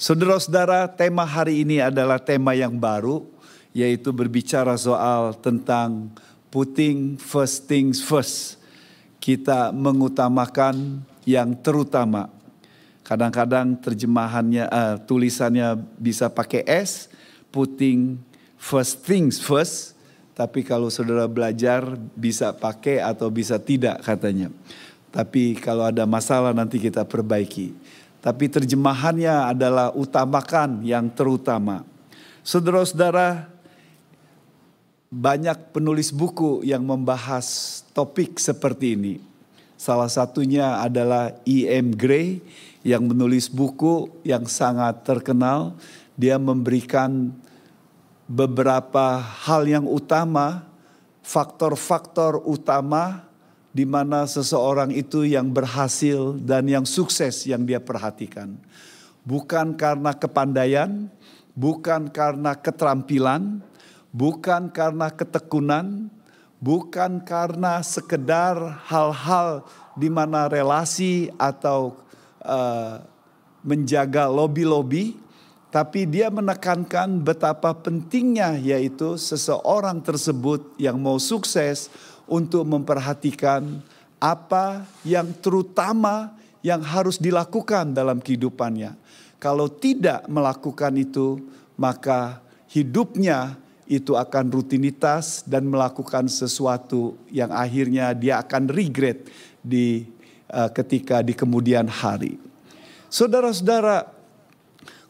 Saudara-saudara, tema hari ini adalah tema yang baru, yaitu berbicara soal tentang putting first things first. Kita mengutamakan yang terutama. Kadang-kadang terjemahannya, uh, tulisannya bisa pakai S, putting first things first. Tapi kalau saudara belajar bisa pakai atau bisa tidak katanya. Tapi kalau ada masalah nanti kita perbaiki tapi terjemahannya adalah utamakan yang terutama. Saudara-saudara, banyak penulis buku yang membahas topik seperti ini. Salah satunya adalah E.M. Gray yang menulis buku yang sangat terkenal. Dia memberikan beberapa hal yang utama, faktor-faktor utama di mana seseorang itu yang berhasil dan yang sukses yang dia perhatikan. Bukan karena kepandaian, bukan karena keterampilan, bukan karena ketekunan, bukan karena sekedar hal-hal di mana relasi atau uh, menjaga lobby-lobby, tapi dia menekankan betapa pentingnya yaitu seseorang tersebut yang mau sukses untuk memperhatikan apa yang terutama yang harus dilakukan dalam kehidupannya. Kalau tidak melakukan itu, maka hidupnya itu akan rutinitas dan melakukan sesuatu yang akhirnya dia akan regret di uh, ketika di kemudian hari. Saudara-saudara,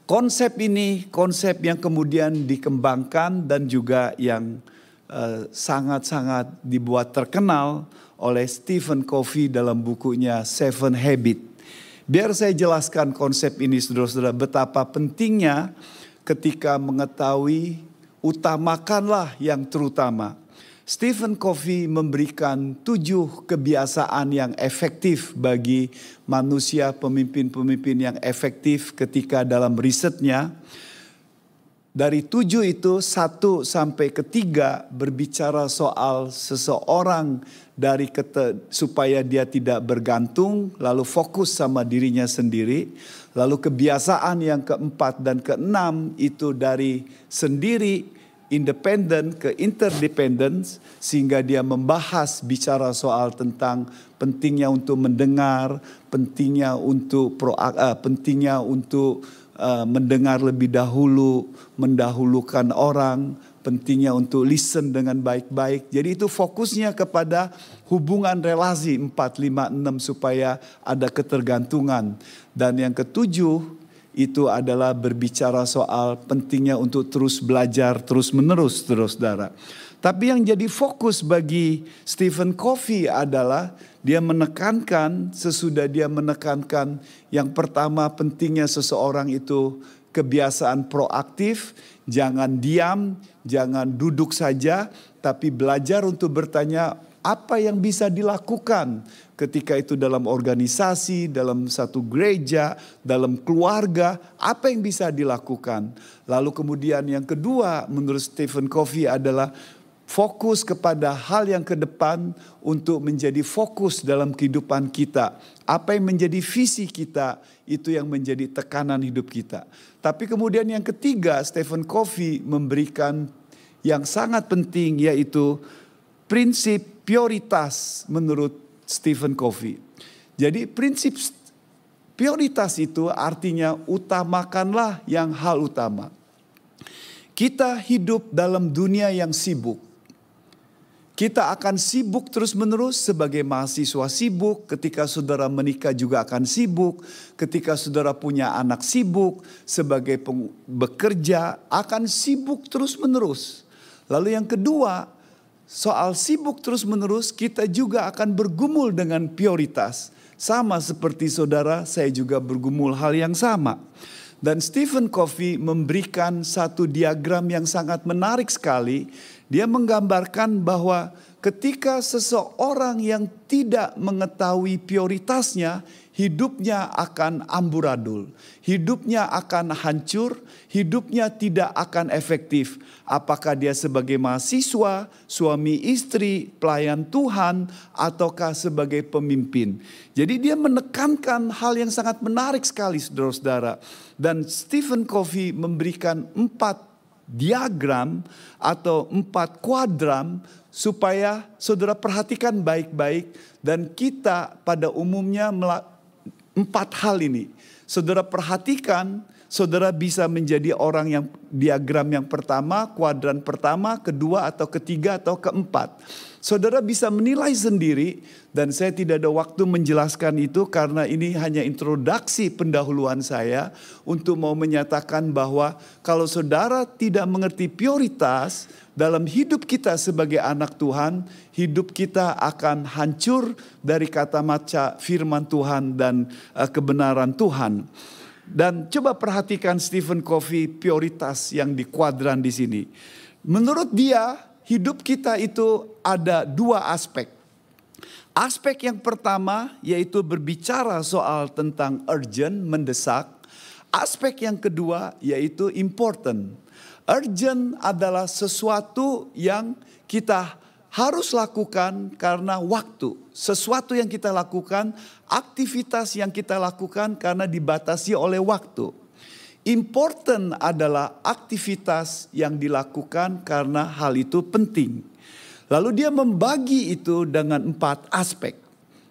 konsep ini konsep yang kemudian dikembangkan dan juga yang sangat-sangat uh, dibuat terkenal oleh Stephen Covey dalam bukunya Seven Habit. Biar saya jelaskan konsep ini saudara-saudara betapa pentingnya ketika mengetahui utamakanlah yang terutama. Stephen Covey memberikan tujuh kebiasaan yang efektif bagi manusia pemimpin-pemimpin yang efektif ketika dalam risetnya dari tujuh itu satu sampai ketiga berbicara soal seseorang dari kete, supaya dia tidak bergantung lalu fokus sama dirinya sendiri. Lalu kebiasaan yang keempat dan keenam itu dari sendiri independen ke interdependence sehingga dia membahas bicara soal tentang pentingnya untuk mendengar, pentingnya untuk pro, uh, pentingnya untuk uh, mendengar lebih dahulu, mendahulukan orang, pentingnya untuk listen dengan baik-baik. Jadi itu fokusnya kepada hubungan relasi 4, 5, 6 supaya ada ketergantungan. Dan yang ketujuh itu adalah berbicara soal pentingnya untuk terus belajar terus menerus terus saudara. Tapi yang jadi fokus bagi Stephen Covey adalah dia menekankan sesudah dia menekankan yang pertama pentingnya seseorang itu kebiasaan proaktif, jangan diam, jangan duduk saja, tapi belajar untuk bertanya apa yang bisa dilakukan ketika itu dalam organisasi, dalam satu gereja, dalam keluarga, apa yang bisa dilakukan. Lalu kemudian yang kedua menurut Stephen Covey adalah fokus kepada hal yang ke depan untuk menjadi fokus dalam kehidupan kita. Apa yang menjadi visi kita itu yang menjadi tekanan hidup kita. Tapi kemudian yang ketiga Stephen Covey memberikan yang sangat penting yaitu prinsip prioritas menurut Stephen Covey. Jadi prinsip prioritas itu artinya utamakanlah yang hal utama. Kita hidup dalam dunia yang sibuk kita akan sibuk terus-menerus sebagai mahasiswa sibuk, ketika saudara menikah juga akan sibuk, ketika saudara punya anak sibuk, sebagai bekerja akan sibuk terus-menerus. Lalu yang kedua, soal sibuk terus-menerus kita juga akan bergumul dengan prioritas. Sama seperti saudara, saya juga bergumul hal yang sama. Dan Stephen Covey memberikan satu diagram yang sangat menarik sekali dia menggambarkan bahwa ketika seseorang yang tidak mengetahui prioritasnya, hidupnya akan amburadul, hidupnya akan hancur, hidupnya tidak akan efektif. Apakah dia sebagai mahasiswa, suami istri, pelayan Tuhan, ataukah sebagai pemimpin. Jadi dia menekankan hal yang sangat menarik sekali saudara-saudara. Dan Stephen Covey memberikan empat diagram atau empat kuadram supaya saudara perhatikan baik-baik dan kita pada umumnya empat hal ini. Saudara perhatikan, saudara bisa menjadi orang yang diagram yang pertama, kuadran pertama, kedua atau ketiga atau keempat. Saudara bisa menilai sendiri dan saya tidak ada waktu menjelaskan itu karena ini hanya introduksi pendahuluan saya untuk mau menyatakan bahwa kalau saudara tidak mengerti prioritas dalam hidup kita sebagai anak Tuhan, hidup kita akan hancur dari kata maca firman Tuhan dan uh, kebenaran Tuhan. Dan coba perhatikan Stephen Covey prioritas yang di kuadran di sini. Menurut dia hidup kita itu ada dua aspek. Aspek yang pertama yaitu berbicara soal tentang urgent, mendesak. Aspek yang kedua yaitu important. Urgent adalah sesuatu yang kita harus lakukan karena waktu. Sesuatu yang kita lakukan, aktivitas yang kita lakukan karena dibatasi oleh waktu. Important adalah aktivitas yang dilakukan karena hal itu penting. Lalu dia membagi itu dengan empat aspek.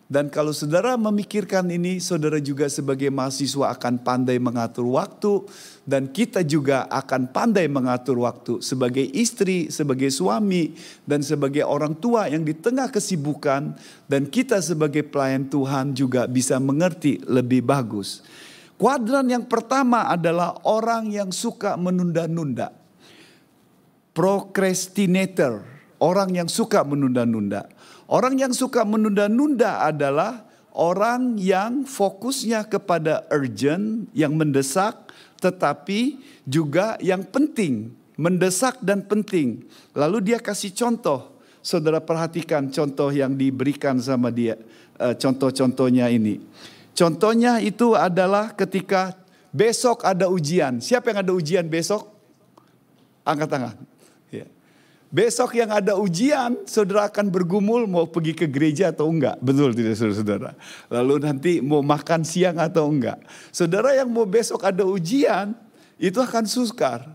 Dan kalau saudara memikirkan ini, saudara juga sebagai mahasiswa akan pandai mengatur waktu. Dan kita juga akan pandai mengatur waktu sebagai istri, sebagai suami, dan sebagai orang tua yang di tengah kesibukan. Dan kita sebagai pelayan Tuhan juga bisa mengerti lebih bagus. Kuadran yang pertama adalah orang yang suka menunda-nunda. Procrastinator, orang yang suka menunda-nunda. Orang yang suka menunda-nunda adalah orang yang fokusnya kepada urgent, yang mendesak, tetapi juga yang penting, mendesak dan penting. Lalu dia kasih contoh. Saudara perhatikan contoh yang diberikan sama dia, eh, contoh-contohnya ini. Contohnya itu adalah ketika besok ada ujian. Siapa yang ada ujian besok? Angkat tangan. Ya. Besok yang ada ujian, saudara akan bergumul mau pergi ke gereja atau enggak. Betul tidak saudara-saudara? Lalu nanti mau makan siang atau enggak. Saudara yang mau besok ada ujian, itu akan sukar.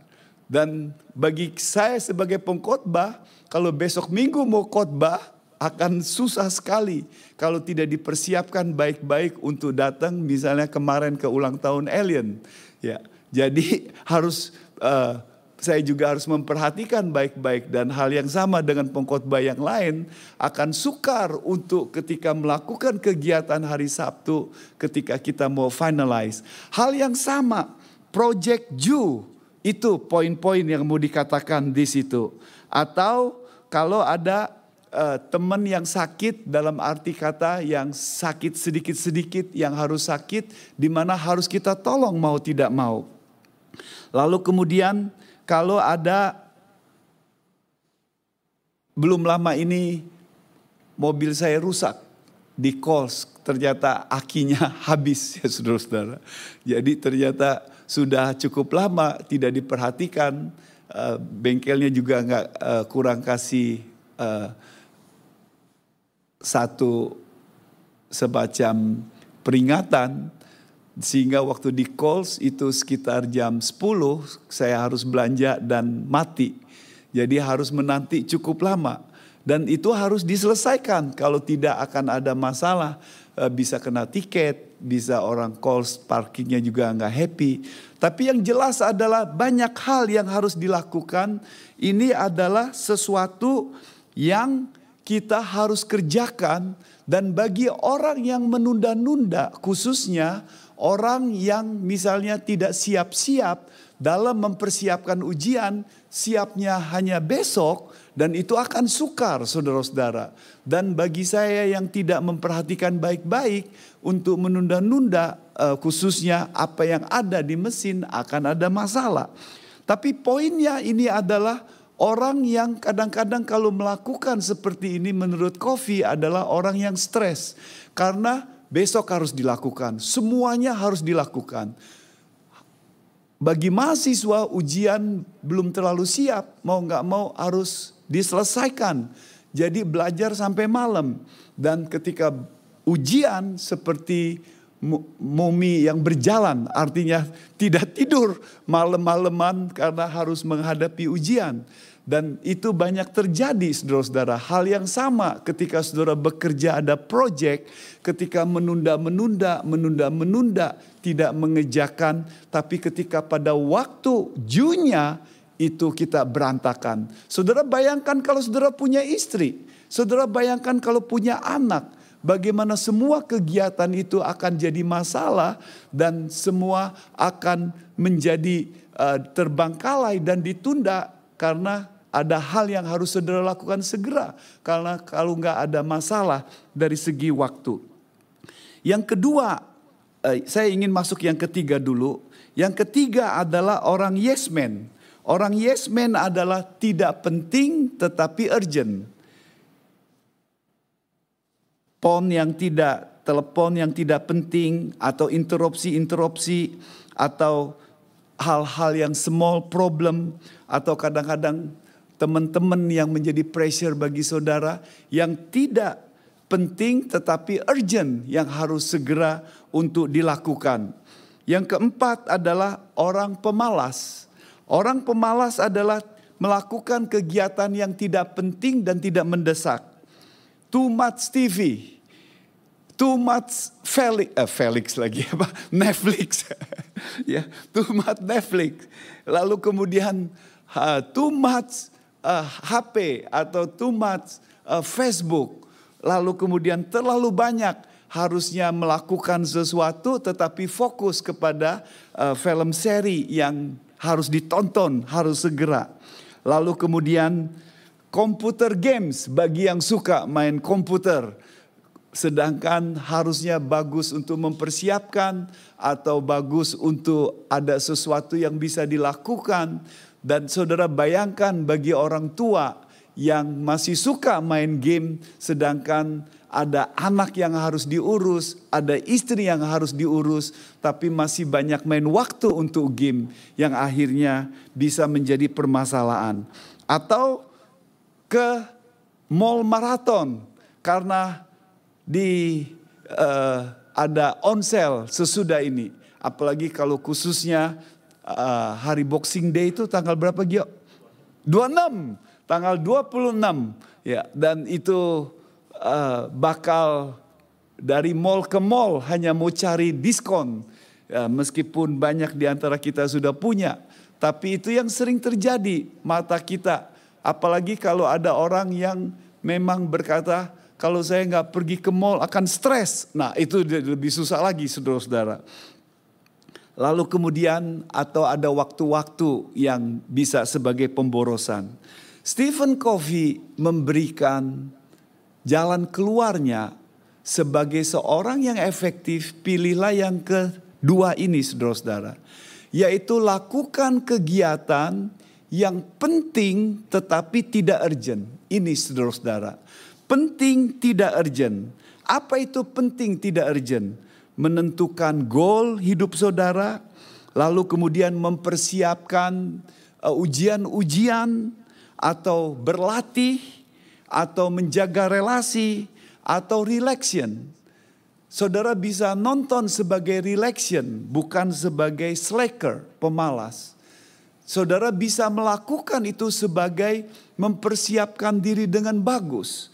Dan bagi saya sebagai pengkhotbah, kalau besok minggu mau khotbah, akan susah sekali kalau tidak dipersiapkan baik-baik untuk datang misalnya kemarin ke ulang tahun alien ya jadi harus uh, saya juga harus memperhatikan baik-baik dan hal yang sama dengan pengkhotbah yang lain akan sukar untuk ketika melakukan kegiatan hari Sabtu ketika kita mau finalize. Hal yang sama Project Ju itu poin-poin yang mau dikatakan di situ. Atau kalau ada uh, teman yang sakit dalam arti kata yang sakit sedikit-sedikit yang harus sakit di mana harus kita tolong mau tidak mau. Lalu kemudian kalau ada belum lama ini mobil saya rusak di Kols ternyata akinya habis ya saudara-saudara. Jadi ternyata sudah cukup lama tidak diperhatikan uh, bengkelnya juga nggak uh, kurang kasih satu semacam peringatan sehingga waktu di calls itu sekitar jam 10 saya harus belanja dan mati. Jadi harus menanti cukup lama dan itu harus diselesaikan kalau tidak akan ada masalah eh, bisa kena tiket, bisa orang calls parkingnya juga nggak happy. Tapi yang jelas adalah banyak hal yang harus dilakukan. Ini adalah sesuatu yang kita harus kerjakan dan bagi orang yang menunda-nunda khususnya orang yang misalnya tidak siap-siap dalam mempersiapkan ujian siapnya hanya besok dan itu akan sukar saudara-saudara. Dan bagi saya yang tidak memperhatikan baik-baik untuk menunda-nunda eh, khususnya apa yang ada di mesin akan ada masalah. Tapi poinnya ini adalah Orang yang kadang-kadang kalau melakukan seperti ini menurut Kofi adalah orang yang stres. Karena besok harus dilakukan. Semuanya harus dilakukan. Bagi mahasiswa ujian belum terlalu siap, mau nggak mau harus diselesaikan. Jadi belajar sampai malam dan ketika ujian seperti mumi yang berjalan, artinya tidak tidur malam-malaman karena harus menghadapi ujian. Dan itu banyak terjadi saudara-saudara. Hal yang sama ketika saudara bekerja ada proyek, ketika menunda-menunda, menunda-menunda, tidak mengejakan. Tapi ketika pada waktu junya itu kita berantakan. Saudara bayangkan kalau saudara punya istri. Saudara bayangkan kalau punya anak. Bagaimana semua kegiatan itu akan jadi masalah dan semua akan menjadi uh, terbangkalai dan ditunda karena ada hal yang harus saudara lakukan segera. Karena kalau nggak ada masalah dari segi waktu. Yang kedua, eh, saya ingin masuk yang ketiga dulu. Yang ketiga adalah orang yes man. Orang yes man adalah tidak penting tetapi urgent. Pon yang tidak, telepon yang tidak penting atau interupsi-interupsi atau hal-hal yang small problem atau kadang-kadang teman-teman yang menjadi pressure bagi saudara yang tidak penting tetapi urgent yang harus segera untuk dilakukan. Yang keempat adalah orang pemalas. Orang pemalas adalah melakukan kegiatan yang tidak penting dan tidak mendesak. Too much TV, too much Felix, uh, Felix lagi apa? Netflix, ya, too much Netflix. Lalu kemudian uh, too much uh, eh, HP atau too much uh, Facebook, lalu kemudian terlalu banyak harusnya melakukan sesuatu tetapi fokus kepada uh, film seri yang harus ditonton, harus segera. Lalu kemudian komputer games bagi yang suka main komputer. Sedangkan harusnya bagus untuk mempersiapkan atau bagus untuk ada sesuatu yang bisa dilakukan dan saudara bayangkan bagi orang tua yang masih suka main game sedangkan ada anak yang harus diurus, ada istri yang harus diurus, tapi masih banyak main waktu untuk game yang akhirnya bisa menjadi permasalahan. Atau ke mall maraton karena di uh, ada onsel sesudah ini. Apalagi kalau khususnya uh, hari Boxing Day itu tanggal berapa Gio? 26, tanggal 26 ya dan itu uh, bakal dari mall ke mall hanya mau cari diskon ya, meskipun banyak di antara kita sudah punya tapi itu yang sering terjadi mata kita apalagi kalau ada orang yang memang berkata kalau saya nggak pergi ke mall akan stres nah itu lebih susah lagi saudara-saudara Lalu kemudian atau ada waktu-waktu yang bisa sebagai pemborosan. Stephen Covey memberikan jalan keluarnya sebagai seorang yang efektif, pilihlah yang kedua ini saudara-saudara. Yaitu lakukan kegiatan yang penting tetapi tidak urgent. Ini saudara-saudara. Penting tidak urgent. Apa itu penting tidak urgent? menentukan goal hidup saudara, lalu kemudian mempersiapkan uh, ujian-ujian atau berlatih atau menjaga relasi atau relaxation. Saudara bisa nonton sebagai relaxation, bukan sebagai slacker, pemalas. Saudara bisa melakukan itu sebagai mempersiapkan diri dengan bagus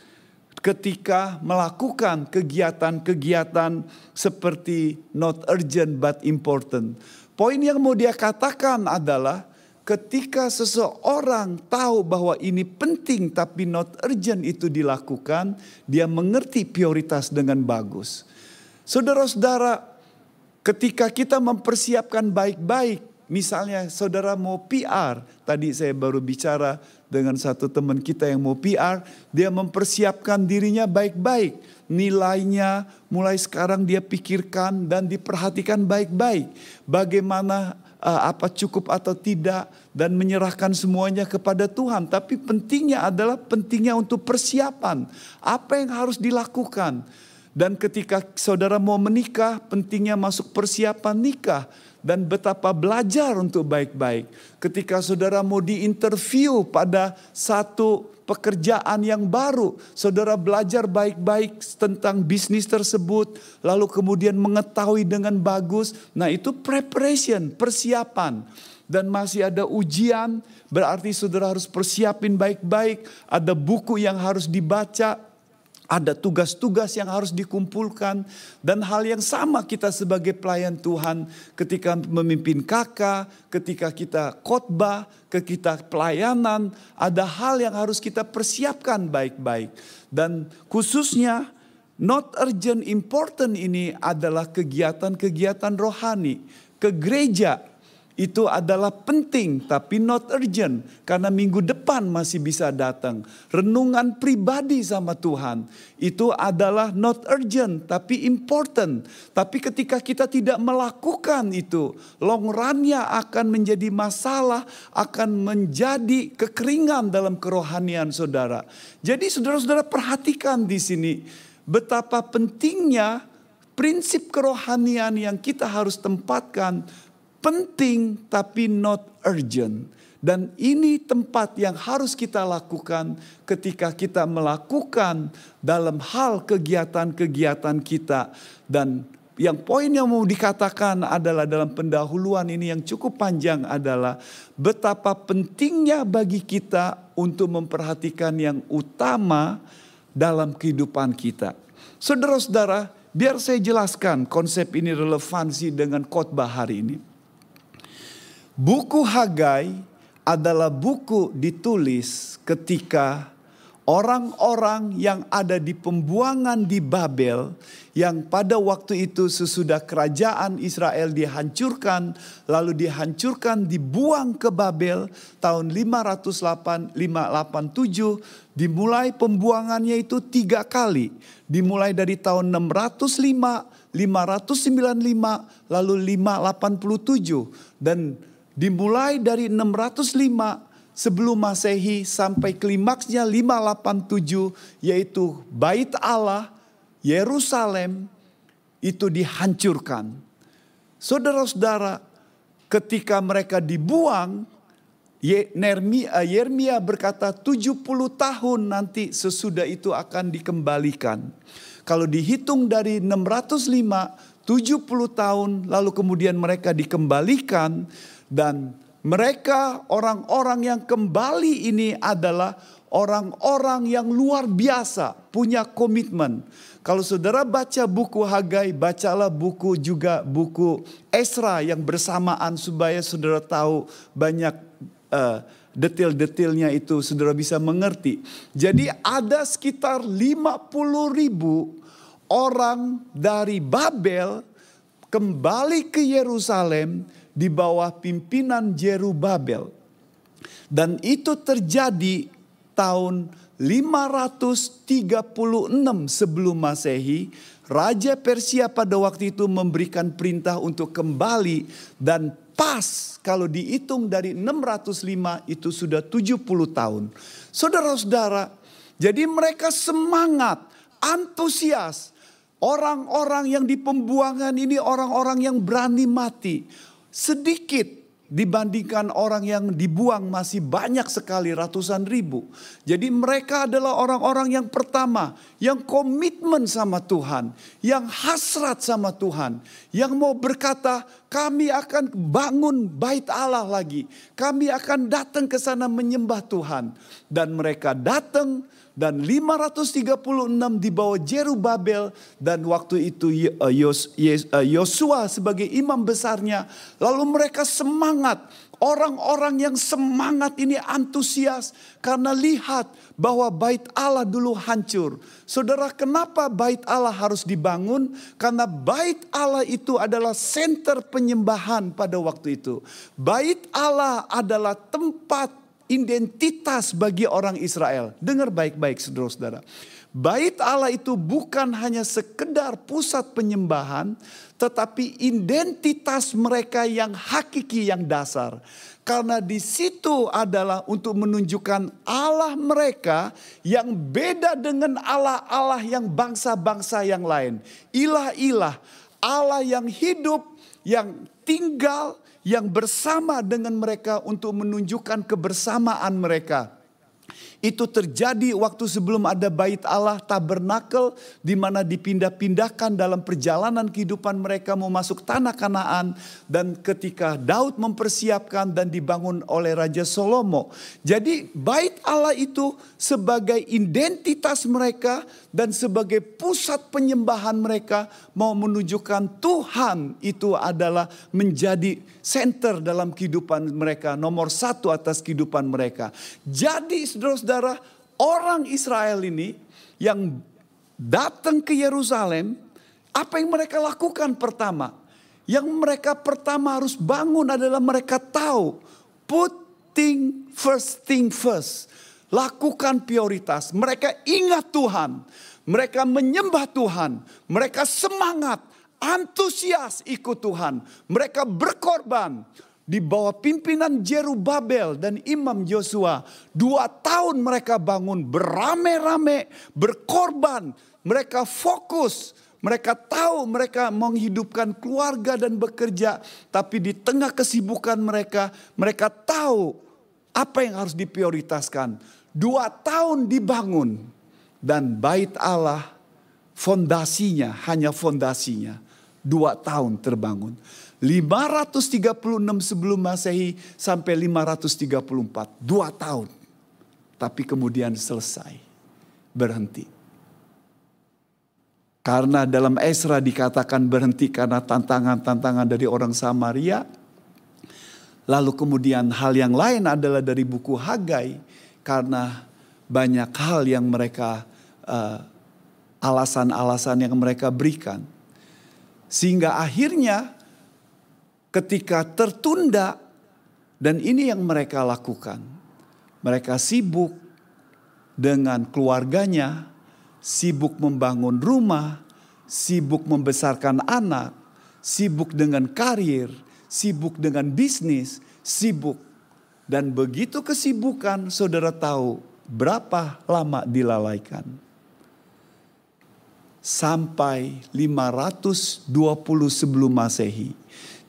ketika melakukan kegiatan-kegiatan seperti not urgent but important. Poin yang mau dia katakan adalah ketika seseorang tahu bahwa ini penting tapi not urgent itu dilakukan, dia mengerti prioritas dengan bagus. Saudara-saudara, ketika kita mempersiapkan baik-baik, misalnya saudara mau PR, tadi saya baru bicara dengan satu teman kita yang mau PR, dia mempersiapkan dirinya baik-baik. Nilainya mulai sekarang dia pikirkan dan diperhatikan baik-baik. Bagaimana uh, apa cukup atau tidak dan menyerahkan semuanya kepada Tuhan. Tapi pentingnya adalah pentingnya untuk persiapan. Apa yang harus dilakukan? Dan ketika saudara mau menikah, pentingnya masuk persiapan nikah dan betapa belajar untuk baik-baik. Ketika saudara mau diinterview pada satu pekerjaan yang baru, saudara belajar baik-baik tentang bisnis tersebut, lalu kemudian mengetahui dengan bagus. Nah, itu preparation, persiapan. Dan masih ada ujian, berarti saudara harus persiapin baik-baik. Ada buku yang harus dibaca, ada tugas-tugas yang harus dikumpulkan dan hal yang sama kita sebagai pelayan Tuhan ketika memimpin kakak, ketika kita khotbah, ketika pelayanan, ada hal yang harus kita persiapkan baik-baik. Dan khususnya not urgent important ini adalah kegiatan-kegiatan rohani ke gereja itu adalah penting tapi not urgent karena minggu depan masih bisa datang. Renungan pribadi sama Tuhan itu adalah not urgent tapi important. Tapi ketika kita tidak melakukan itu, long run-nya akan menjadi masalah, akan menjadi kekeringan dalam kerohanian saudara. Jadi saudara-saudara perhatikan di sini betapa pentingnya prinsip kerohanian yang kita harus tempatkan penting tapi not urgent. Dan ini tempat yang harus kita lakukan ketika kita melakukan dalam hal kegiatan-kegiatan kita. Dan yang poin yang mau dikatakan adalah dalam pendahuluan ini yang cukup panjang adalah betapa pentingnya bagi kita untuk memperhatikan yang utama dalam kehidupan kita. Saudara-saudara, biar saya jelaskan konsep ini relevansi dengan khotbah hari ini. Buku Hagai adalah buku ditulis ketika orang-orang yang ada di pembuangan di Babel yang pada waktu itu sesudah kerajaan Israel dihancurkan lalu dihancurkan dibuang ke Babel tahun 508 587 dimulai pembuangannya itu tiga kali. Dimulai dari tahun 605 595 lalu 587 dan dimulai dari 605 sebelum Masehi sampai klimaksnya 587 yaitu Bait Allah, Yerusalem itu dihancurkan. Saudara-saudara, ketika mereka dibuang, Yeremia berkata 70 tahun nanti sesudah itu akan dikembalikan. Kalau dihitung dari 605, 70 tahun lalu kemudian mereka dikembalikan dan mereka orang-orang yang kembali ini adalah orang-orang yang luar biasa, punya komitmen. Kalau saudara baca buku Hagai, bacalah buku juga buku Esra yang bersamaan supaya saudara tahu banyak uh, detail-detailnya itu saudara bisa mengerti. Jadi ada sekitar 50 ribu orang dari Babel kembali ke Yerusalem di bawah pimpinan Jerubabel. Dan itu terjadi tahun 536 sebelum Masehi, Raja Persia pada waktu itu memberikan perintah untuk kembali dan pas kalau dihitung dari 605 itu sudah 70 tahun. Saudara-saudara, jadi mereka semangat, antusias. Orang-orang yang di pembuangan ini orang-orang yang berani mati sedikit dibandingkan orang yang dibuang masih banyak sekali ratusan ribu. Jadi mereka adalah orang-orang yang pertama yang komitmen sama Tuhan, yang hasrat sama Tuhan, yang mau berkata, "Kami akan bangun bait Allah lagi. Kami akan datang ke sana menyembah Tuhan." Dan mereka datang dan 536 di bawah Jerubabel dan waktu itu eh, eh, Yosua sebagai imam besarnya lalu mereka semangat orang-orang yang semangat ini antusias karena lihat bahwa bait Allah dulu hancur. Saudara, kenapa bait Allah harus dibangun? Karena bait Allah itu adalah center penyembahan pada waktu itu. Bait Allah adalah tempat identitas bagi orang Israel. Dengar baik-baik saudara-saudara. Bait Allah itu bukan hanya sekedar pusat penyembahan, tetapi identitas mereka yang hakiki yang dasar. Karena di situ adalah untuk menunjukkan Allah mereka yang beda dengan Allah-Allah yang bangsa-bangsa yang lain. Ilah-ilah, Allah yang hidup, yang tinggal, yang bersama dengan mereka untuk menunjukkan kebersamaan mereka. Itu terjadi waktu sebelum ada bait Allah tabernakel di mana dipindah-pindahkan dalam perjalanan kehidupan mereka mau masuk tanah Kanaan dan ketika Daud mempersiapkan dan dibangun oleh Raja Salomo. Jadi bait Allah itu sebagai identitas mereka dan sebagai pusat penyembahan mereka mau menunjukkan Tuhan itu adalah menjadi center dalam kehidupan mereka, nomor satu atas kehidupan mereka. Jadi saudara saudara, orang Israel ini yang datang ke Yerusalem, apa yang mereka lakukan pertama? Yang mereka pertama harus bangun adalah mereka tahu putting first thing first. Lakukan prioritas. Mereka ingat Tuhan. Mereka menyembah Tuhan. Mereka semangat, antusias ikut Tuhan. Mereka berkorban di bawah pimpinan Jerubabel dan Imam Joshua. Dua tahun mereka bangun beramai-ramai, berkorban. Mereka fokus, mereka tahu mereka menghidupkan keluarga dan bekerja. Tapi di tengah kesibukan mereka, mereka tahu apa yang harus diprioritaskan. Dua tahun dibangun dan bait Allah fondasinya, hanya fondasinya. Dua tahun terbangun. 536 sebelum Masehi sampai 534. Dua tahun. Tapi kemudian selesai. Berhenti. Karena dalam Esra dikatakan berhenti karena tantangan-tantangan dari orang Samaria. Lalu kemudian hal yang lain adalah dari buku Hagai. Karena banyak hal yang mereka uh, alasan-alasan yang mereka berikan. Sehingga akhirnya ketika tertunda dan ini yang mereka lakukan. Mereka sibuk dengan keluarganya, sibuk membangun rumah, sibuk membesarkan anak, sibuk dengan karir, sibuk dengan bisnis, sibuk. Dan begitu kesibukan, saudara tahu berapa lama dilalaikan. Sampai 520 sebelum Masehi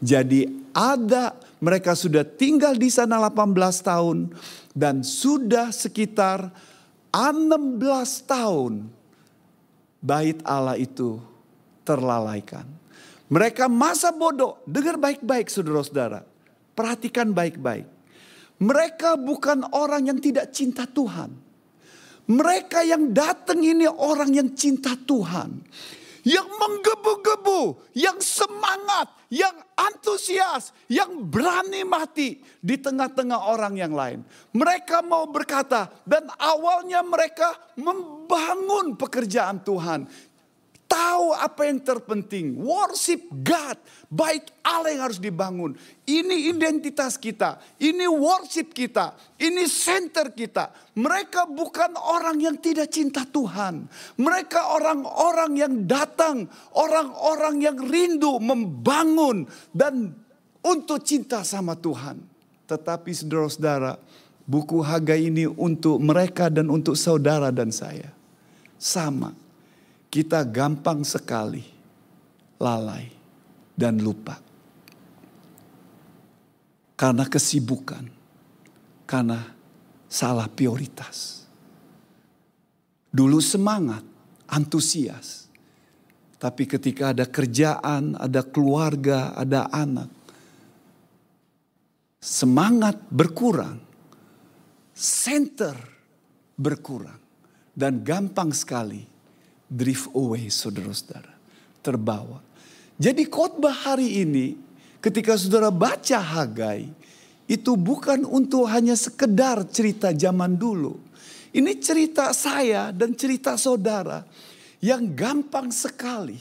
jadi ada mereka sudah tinggal di sana 18 tahun dan sudah sekitar 16 tahun bait Allah itu terlalaikan. Mereka masa bodoh, dengar baik-baik saudara-saudara. Perhatikan baik-baik. Mereka bukan orang yang tidak cinta Tuhan. Mereka yang datang ini orang yang cinta Tuhan yang menggebu-gebu, yang semangat, yang antusias, yang berani mati di tengah-tengah orang yang lain. Mereka mau berkata, dan awalnya mereka membangun pekerjaan Tuhan tahu apa yang terpenting. Worship God. Baik Allah yang harus dibangun. Ini identitas kita. Ini worship kita. Ini center kita. Mereka bukan orang yang tidak cinta Tuhan. Mereka orang-orang yang datang. Orang-orang yang rindu membangun. Dan untuk cinta sama Tuhan. Tetapi saudara-saudara. Buku Hagai ini untuk mereka dan untuk saudara dan saya. Sama kita gampang sekali lalai dan lupa. Karena kesibukan, karena salah prioritas. Dulu semangat, antusias. Tapi ketika ada kerjaan, ada keluarga, ada anak. Semangat berkurang. Center berkurang. Dan gampang sekali drift away saudara-saudara. Terbawa. Jadi khotbah hari ini ketika saudara baca Hagai itu bukan untuk hanya sekedar cerita zaman dulu. Ini cerita saya dan cerita saudara yang gampang sekali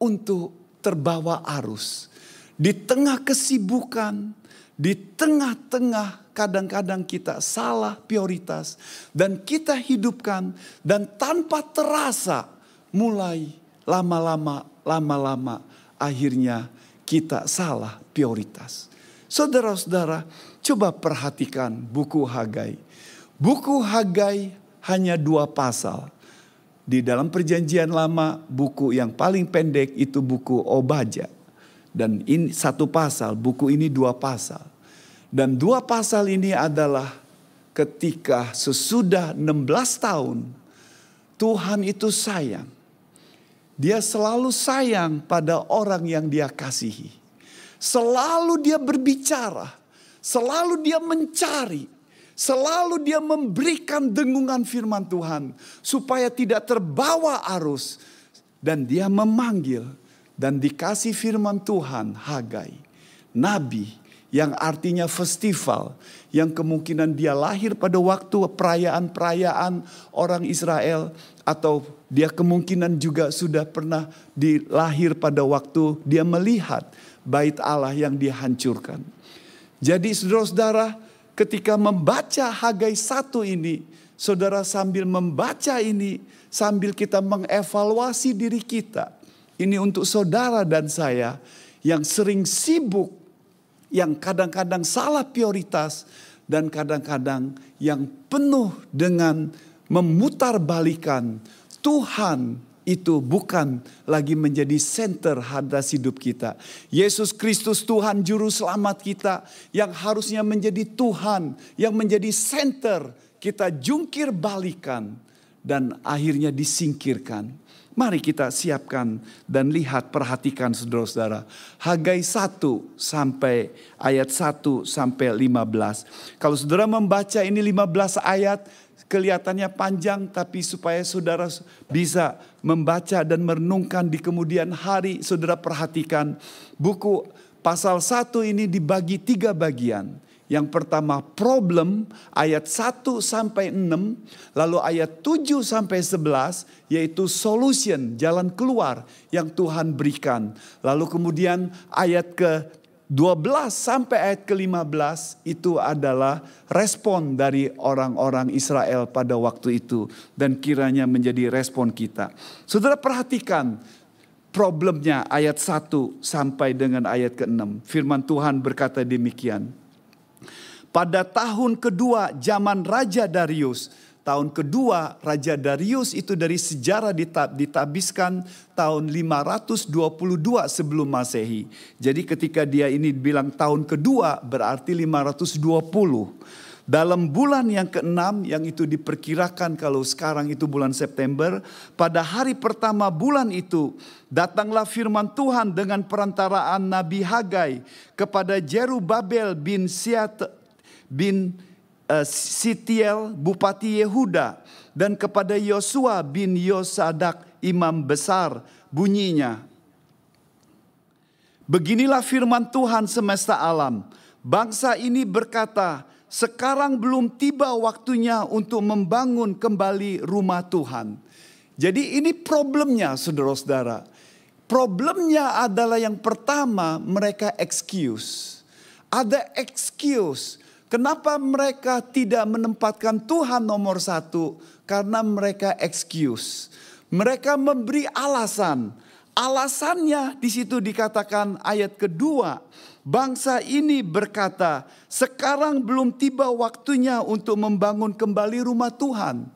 untuk terbawa arus. di tengah kesibukan, di tengah-tengah kadang-kadang kita salah prioritas dan kita hidupkan dan tanpa terasa mulai lama-lama lama-lama akhirnya kita salah prioritas. Saudara-saudara, coba perhatikan buku Hagai. Buku Hagai hanya dua pasal. Di dalam perjanjian lama, buku yang paling pendek itu buku Obaja. Dan ini satu pasal, buku ini dua pasal. Dan dua pasal ini adalah ketika sesudah 16 tahun, Tuhan itu sayang. Dia selalu sayang pada orang yang dia kasihi. Selalu dia berbicara, selalu dia mencari, Selalu dia memberikan dengungan firman Tuhan supaya tidak terbawa arus dan dia memanggil dan dikasih firman Tuhan Hagai, nabi yang artinya festival yang kemungkinan dia lahir pada waktu perayaan-perayaan orang Israel atau dia kemungkinan juga sudah pernah dilahir pada waktu dia melihat bait Allah yang dihancurkan. Jadi saudara-saudara, ketika membaca Hagai satu ini, saudara sambil membaca ini, sambil kita mengevaluasi diri kita. Ini untuk saudara dan saya yang sering sibuk, yang kadang-kadang salah prioritas, dan kadang-kadang yang penuh dengan memutarbalikan Tuhan itu bukan lagi menjadi center hadas hidup kita. Yesus Kristus Tuhan juru selamat kita yang harusnya menjadi Tuhan, yang menjadi center kita jungkir balikan dan akhirnya disingkirkan. Mari kita siapkan dan lihat perhatikan saudara-saudara. Hagai 1 sampai ayat 1 sampai 15. Kalau saudara membaca ini 15 ayat kelihatannya panjang tapi supaya saudara bisa membaca dan merenungkan di kemudian hari saudara perhatikan buku pasal 1 ini dibagi tiga bagian. Yang pertama problem ayat 1 sampai 6, lalu ayat 7 sampai 11 yaitu solution, jalan keluar yang Tuhan berikan. Lalu kemudian ayat ke 12 sampai ayat ke-15 itu adalah respon dari orang-orang Israel pada waktu itu dan kiranya menjadi respon kita. Saudara perhatikan problemnya ayat 1 sampai dengan ayat ke-6. Firman Tuhan berkata demikian. Pada tahun kedua zaman Raja Darius, tahun kedua Raja Darius itu dari sejarah ditab, ditabiskan tahun 522 sebelum Masehi. Jadi ketika dia ini bilang tahun kedua berarti 520. Dalam bulan yang keenam yang itu diperkirakan kalau sekarang itu bulan September. Pada hari pertama bulan itu datanglah firman Tuhan dengan perantaraan Nabi Hagai kepada Jerubabel bin Siat bin uh, Sitiel Bupati Yehuda dan kepada Yosua bin Yosadak imam besar bunyinya Beginilah firman Tuhan semesta alam. Bangsa ini berkata sekarang belum tiba waktunya untuk membangun kembali rumah Tuhan. Jadi ini problemnya saudara-saudara. Problemnya adalah yang pertama mereka excuse. Ada excuse Kenapa mereka tidak menempatkan Tuhan nomor satu? Karena mereka excuse. Mereka memberi alasan. Alasannya di situ dikatakan ayat kedua. Bangsa ini berkata, sekarang belum tiba waktunya untuk membangun kembali rumah Tuhan.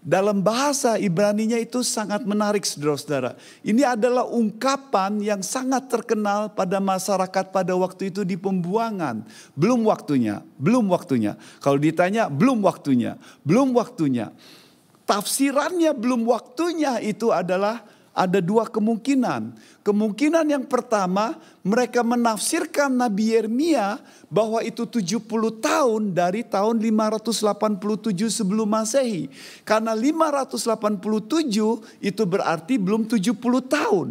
Dalam bahasa Ibraninya itu sangat menarik saudara-saudara. Ini adalah ungkapan yang sangat terkenal pada masyarakat pada waktu itu di pembuangan. Belum waktunya, belum waktunya. Kalau ditanya belum waktunya, belum waktunya. Tafsirannya belum waktunya itu adalah ada dua kemungkinan. Kemungkinan yang pertama mereka menafsirkan Nabi Yeremia bahwa itu 70 tahun dari tahun 587 sebelum Masehi. Karena 587 itu berarti belum 70 tahun.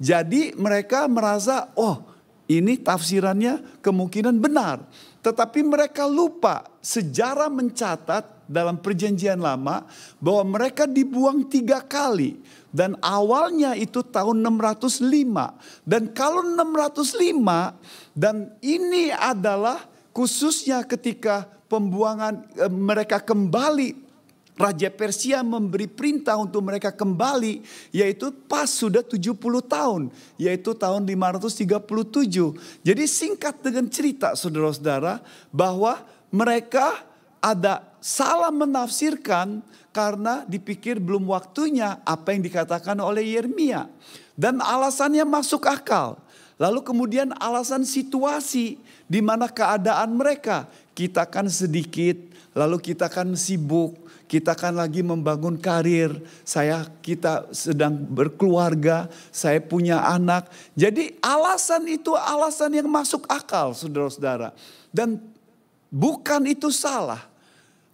Jadi mereka merasa oh ini tafsirannya kemungkinan benar. Tetapi mereka lupa sejarah mencatat dalam perjanjian lama bahwa mereka dibuang tiga kali. Dan awalnya itu tahun 605. Dan kalau 605 dan ini adalah khususnya ketika pembuangan eh, mereka kembali Raja Persia memberi perintah untuk mereka kembali yaitu pas sudah 70 tahun yaitu tahun 537. Jadi singkat dengan cerita saudara-saudara bahwa mereka ada salah menafsirkan karena dipikir belum waktunya apa yang dikatakan oleh Yeremia dan alasannya masuk akal. Lalu kemudian alasan situasi di mana keadaan mereka kita kan sedikit lalu kita kan sibuk kita kan lagi membangun karir, saya kita sedang berkeluarga, saya punya anak. Jadi alasan itu alasan yang masuk akal saudara-saudara. Dan bukan itu salah.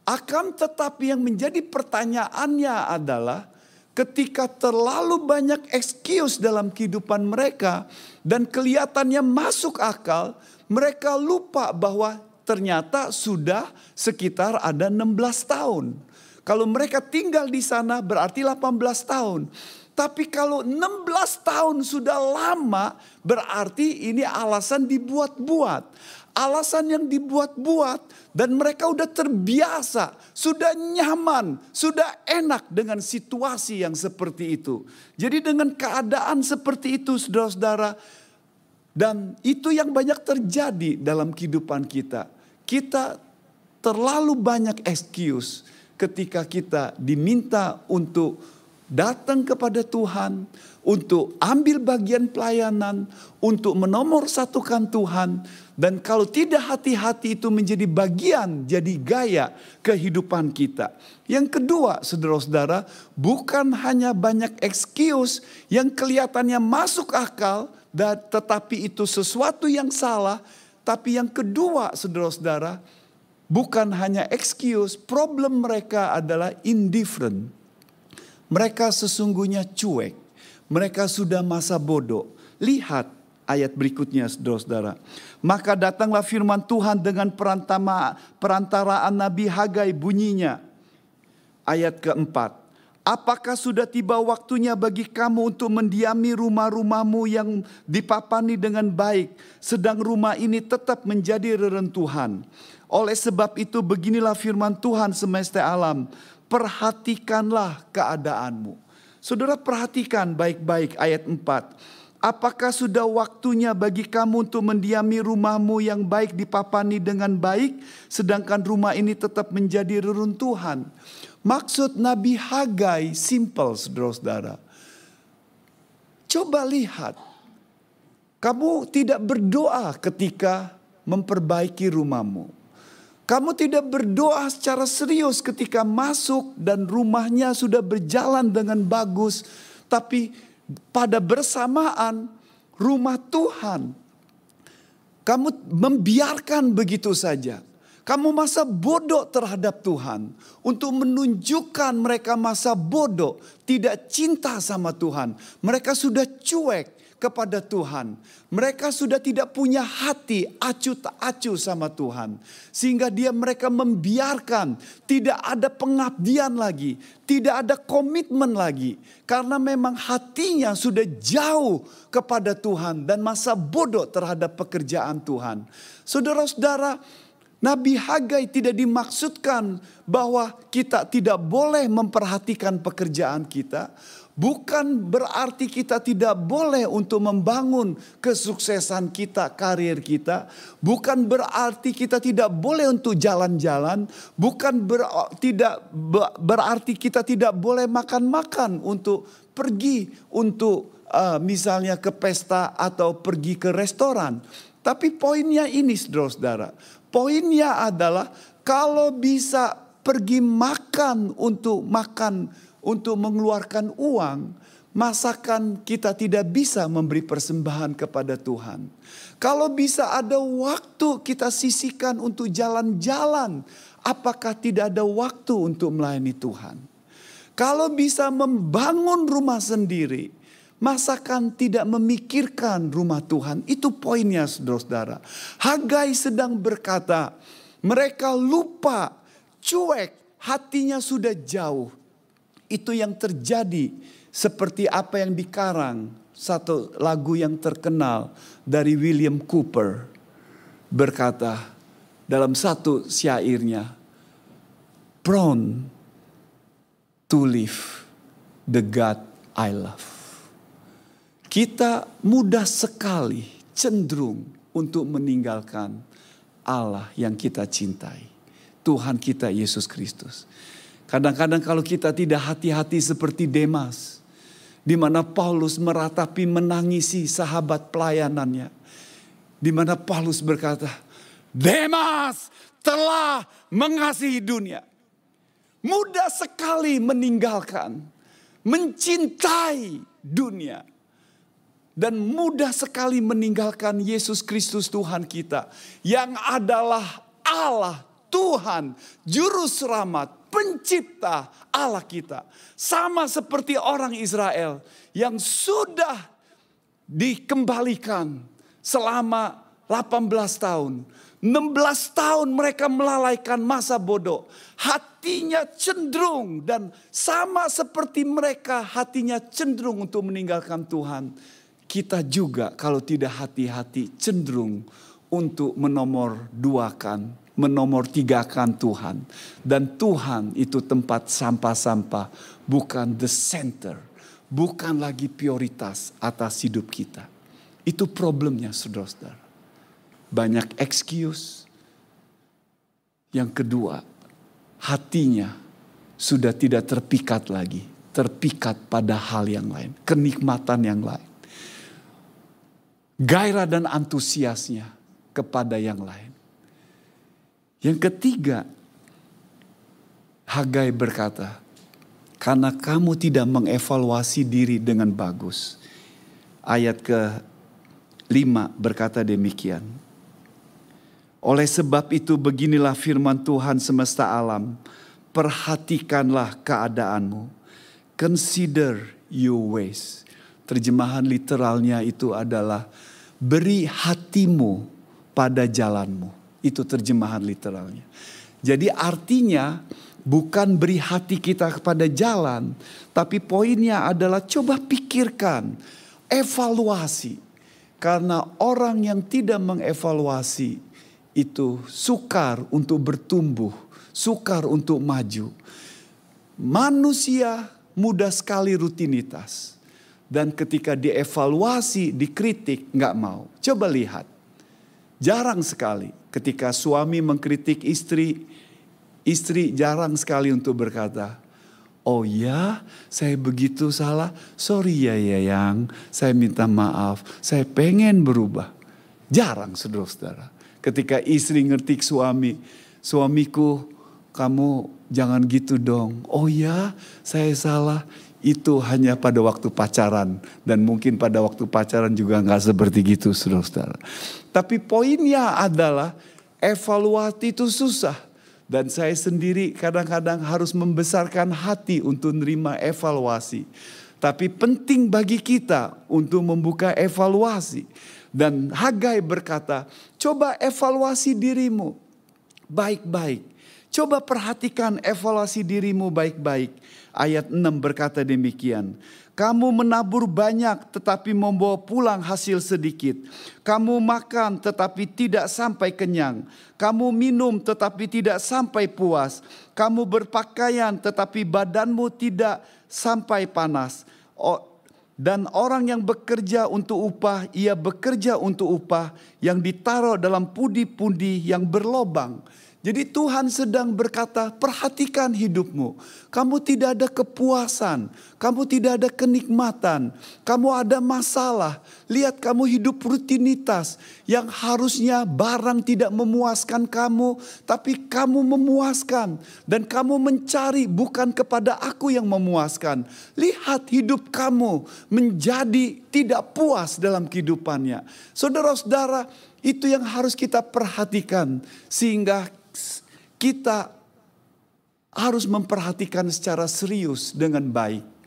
Akan tetapi yang menjadi pertanyaannya adalah ketika terlalu banyak excuse dalam kehidupan mereka dan kelihatannya masuk akal, mereka lupa bahwa ternyata sudah sekitar ada 16 tahun. Kalau mereka tinggal di sana berarti 18 tahun. Tapi kalau 16 tahun sudah lama berarti ini alasan dibuat-buat. Alasan yang dibuat-buat dan mereka udah terbiasa, sudah nyaman, sudah enak dengan situasi yang seperti itu. Jadi dengan keadaan seperti itu saudara-saudara dan itu yang banyak terjadi dalam kehidupan kita. Kita terlalu banyak excuse ketika kita diminta untuk datang kepada Tuhan, untuk ambil bagian pelayanan, untuk menomor satukan Tuhan. Dan kalau tidak hati-hati itu menjadi bagian, jadi gaya kehidupan kita. Yang kedua saudara-saudara, bukan hanya banyak excuse yang kelihatannya masuk akal, tetapi itu sesuatu yang salah. Tapi yang kedua saudara-saudara, bukan hanya excuse, problem mereka adalah indifferent. Mereka sesungguhnya cuek. Mereka sudah masa bodoh. Lihat ayat berikutnya saudara-saudara. Maka datanglah firman Tuhan dengan perantama, perantaraan Nabi Hagai bunyinya. Ayat keempat. Apakah sudah tiba waktunya bagi kamu untuk mendiami rumah-rumahmu yang dipapani dengan baik, sedang rumah ini tetap menjadi reruntuhan? Oleh sebab itu beginilah firman Tuhan semesta alam. Perhatikanlah keadaanmu. Saudara perhatikan baik-baik ayat 4. Apakah sudah waktunya bagi kamu untuk mendiami rumahmu yang baik dipapani dengan baik, sedangkan rumah ini tetap menjadi reruntuhan? Maksud Nabi Hagai simple, saudara-saudara. Coba lihat, kamu tidak berdoa ketika memperbaiki rumahmu. Kamu tidak berdoa secara serius ketika masuk dan rumahnya sudah berjalan dengan bagus. Tapi pada bersamaan rumah Tuhan. Kamu membiarkan begitu saja. Kamu masa bodoh terhadap Tuhan. Untuk menunjukkan mereka masa bodoh. Tidak cinta sama Tuhan. Mereka sudah cuek kepada Tuhan. Mereka sudah tidak punya hati acu tak acu sama Tuhan. Sehingga dia mereka membiarkan tidak ada pengabdian lagi. Tidak ada komitmen lagi. Karena memang hatinya sudah jauh kepada Tuhan. Dan masa bodoh terhadap pekerjaan Tuhan. Saudara-saudara Nabi Hagai tidak dimaksudkan bahwa kita tidak boleh memperhatikan pekerjaan kita, Bukan berarti kita tidak boleh untuk membangun kesuksesan kita, karir kita. Bukan berarti kita tidak boleh untuk jalan-jalan. Bukan ber, tidak berarti kita tidak boleh makan-makan untuk pergi untuk uh, misalnya ke pesta atau pergi ke restoran. Tapi poinnya ini saudara-saudara. Poinnya adalah kalau bisa pergi makan untuk makan untuk mengeluarkan uang, masakan kita tidak bisa memberi persembahan kepada Tuhan. Kalau bisa ada waktu kita sisihkan untuk jalan-jalan, apakah tidak ada waktu untuk melayani Tuhan? Kalau bisa membangun rumah sendiri, masakan tidak memikirkan rumah Tuhan? Itu poinnya saudara-saudara. Hagai sedang berkata, mereka lupa, cuek, hatinya sudah jauh. Itu yang terjadi seperti apa yang dikarang satu lagu yang terkenal dari William Cooper berkata dalam satu syairnya prone to live the God I love. Kita mudah sekali cenderung untuk meninggalkan Allah yang kita cintai. Tuhan kita Yesus Kristus. Kadang-kadang kalau kita tidak hati-hati seperti Demas. Di mana Paulus meratapi menangisi sahabat pelayanannya. Di mana Paulus berkata, Demas telah mengasihi dunia. Mudah sekali meninggalkan, mencintai dunia dan mudah sekali meninggalkan Yesus Kristus Tuhan kita yang adalah Allah Tuhan juru selamat pencipta Allah kita. Sama seperti orang Israel yang sudah dikembalikan selama 18 tahun. 16 tahun mereka melalaikan masa bodoh. Hatinya cenderung dan sama seperti mereka hatinya cenderung untuk meninggalkan Tuhan kita juga kalau tidak hati-hati cenderung untuk menomor duakan, menomor tigakan Tuhan. Dan Tuhan itu tempat sampah-sampah, bukan the center. Bukan lagi prioritas atas hidup kita. Itu problemnya saudara-saudara. Banyak excuse. Yang kedua, hatinya sudah tidak terpikat lagi. Terpikat pada hal yang lain. Kenikmatan yang lain gairah dan antusiasnya kepada yang lain. Yang ketiga, Hagai berkata, karena kamu tidak mengevaluasi diri dengan bagus. Ayat ke lima berkata demikian. Oleh sebab itu beginilah firman Tuhan semesta alam. Perhatikanlah keadaanmu. Consider your ways. Terjemahan literalnya itu adalah beri hatimu pada jalanmu. Itu terjemahan literalnya. Jadi artinya bukan beri hati kita kepada jalan, tapi poinnya adalah coba pikirkan, evaluasi. Karena orang yang tidak mengevaluasi itu sukar untuk bertumbuh, sukar untuk maju. Manusia mudah sekali rutinitas. Dan ketika dievaluasi, dikritik, nggak mau. Coba lihat. Jarang sekali ketika suami mengkritik istri, istri jarang sekali untuk berkata, Oh ya, saya begitu salah. Sorry ya ya yang, saya minta maaf. Saya pengen berubah. Jarang saudara-saudara. Ketika istri ngertik suami, suamiku kamu jangan gitu dong. Oh ya, saya salah itu hanya pada waktu pacaran dan mungkin pada waktu pacaran juga nggak seperti gitu saudara-saudara. Tapi poinnya adalah evaluasi itu susah dan saya sendiri kadang-kadang harus membesarkan hati untuk menerima evaluasi. Tapi penting bagi kita untuk membuka evaluasi. Dan Hagai berkata, coba evaluasi dirimu baik-baik. Coba perhatikan evaluasi dirimu baik-baik ayat 6 berkata demikian. Kamu menabur banyak tetapi membawa pulang hasil sedikit. Kamu makan tetapi tidak sampai kenyang. Kamu minum tetapi tidak sampai puas. Kamu berpakaian tetapi badanmu tidak sampai panas. Dan orang yang bekerja untuk upah, ia bekerja untuk upah yang ditaruh dalam pundi-pundi yang berlobang. Jadi Tuhan sedang berkata, perhatikan hidupmu. Kamu tidak ada kepuasan, kamu tidak ada kenikmatan, kamu ada masalah. Lihat kamu hidup rutinitas yang harusnya barang tidak memuaskan kamu, tapi kamu memuaskan. Dan kamu mencari bukan kepada aku yang memuaskan. Lihat hidup kamu menjadi tidak puas dalam kehidupannya. Saudara-saudara, itu yang harus kita perhatikan sehingga kita harus memperhatikan secara serius dengan baik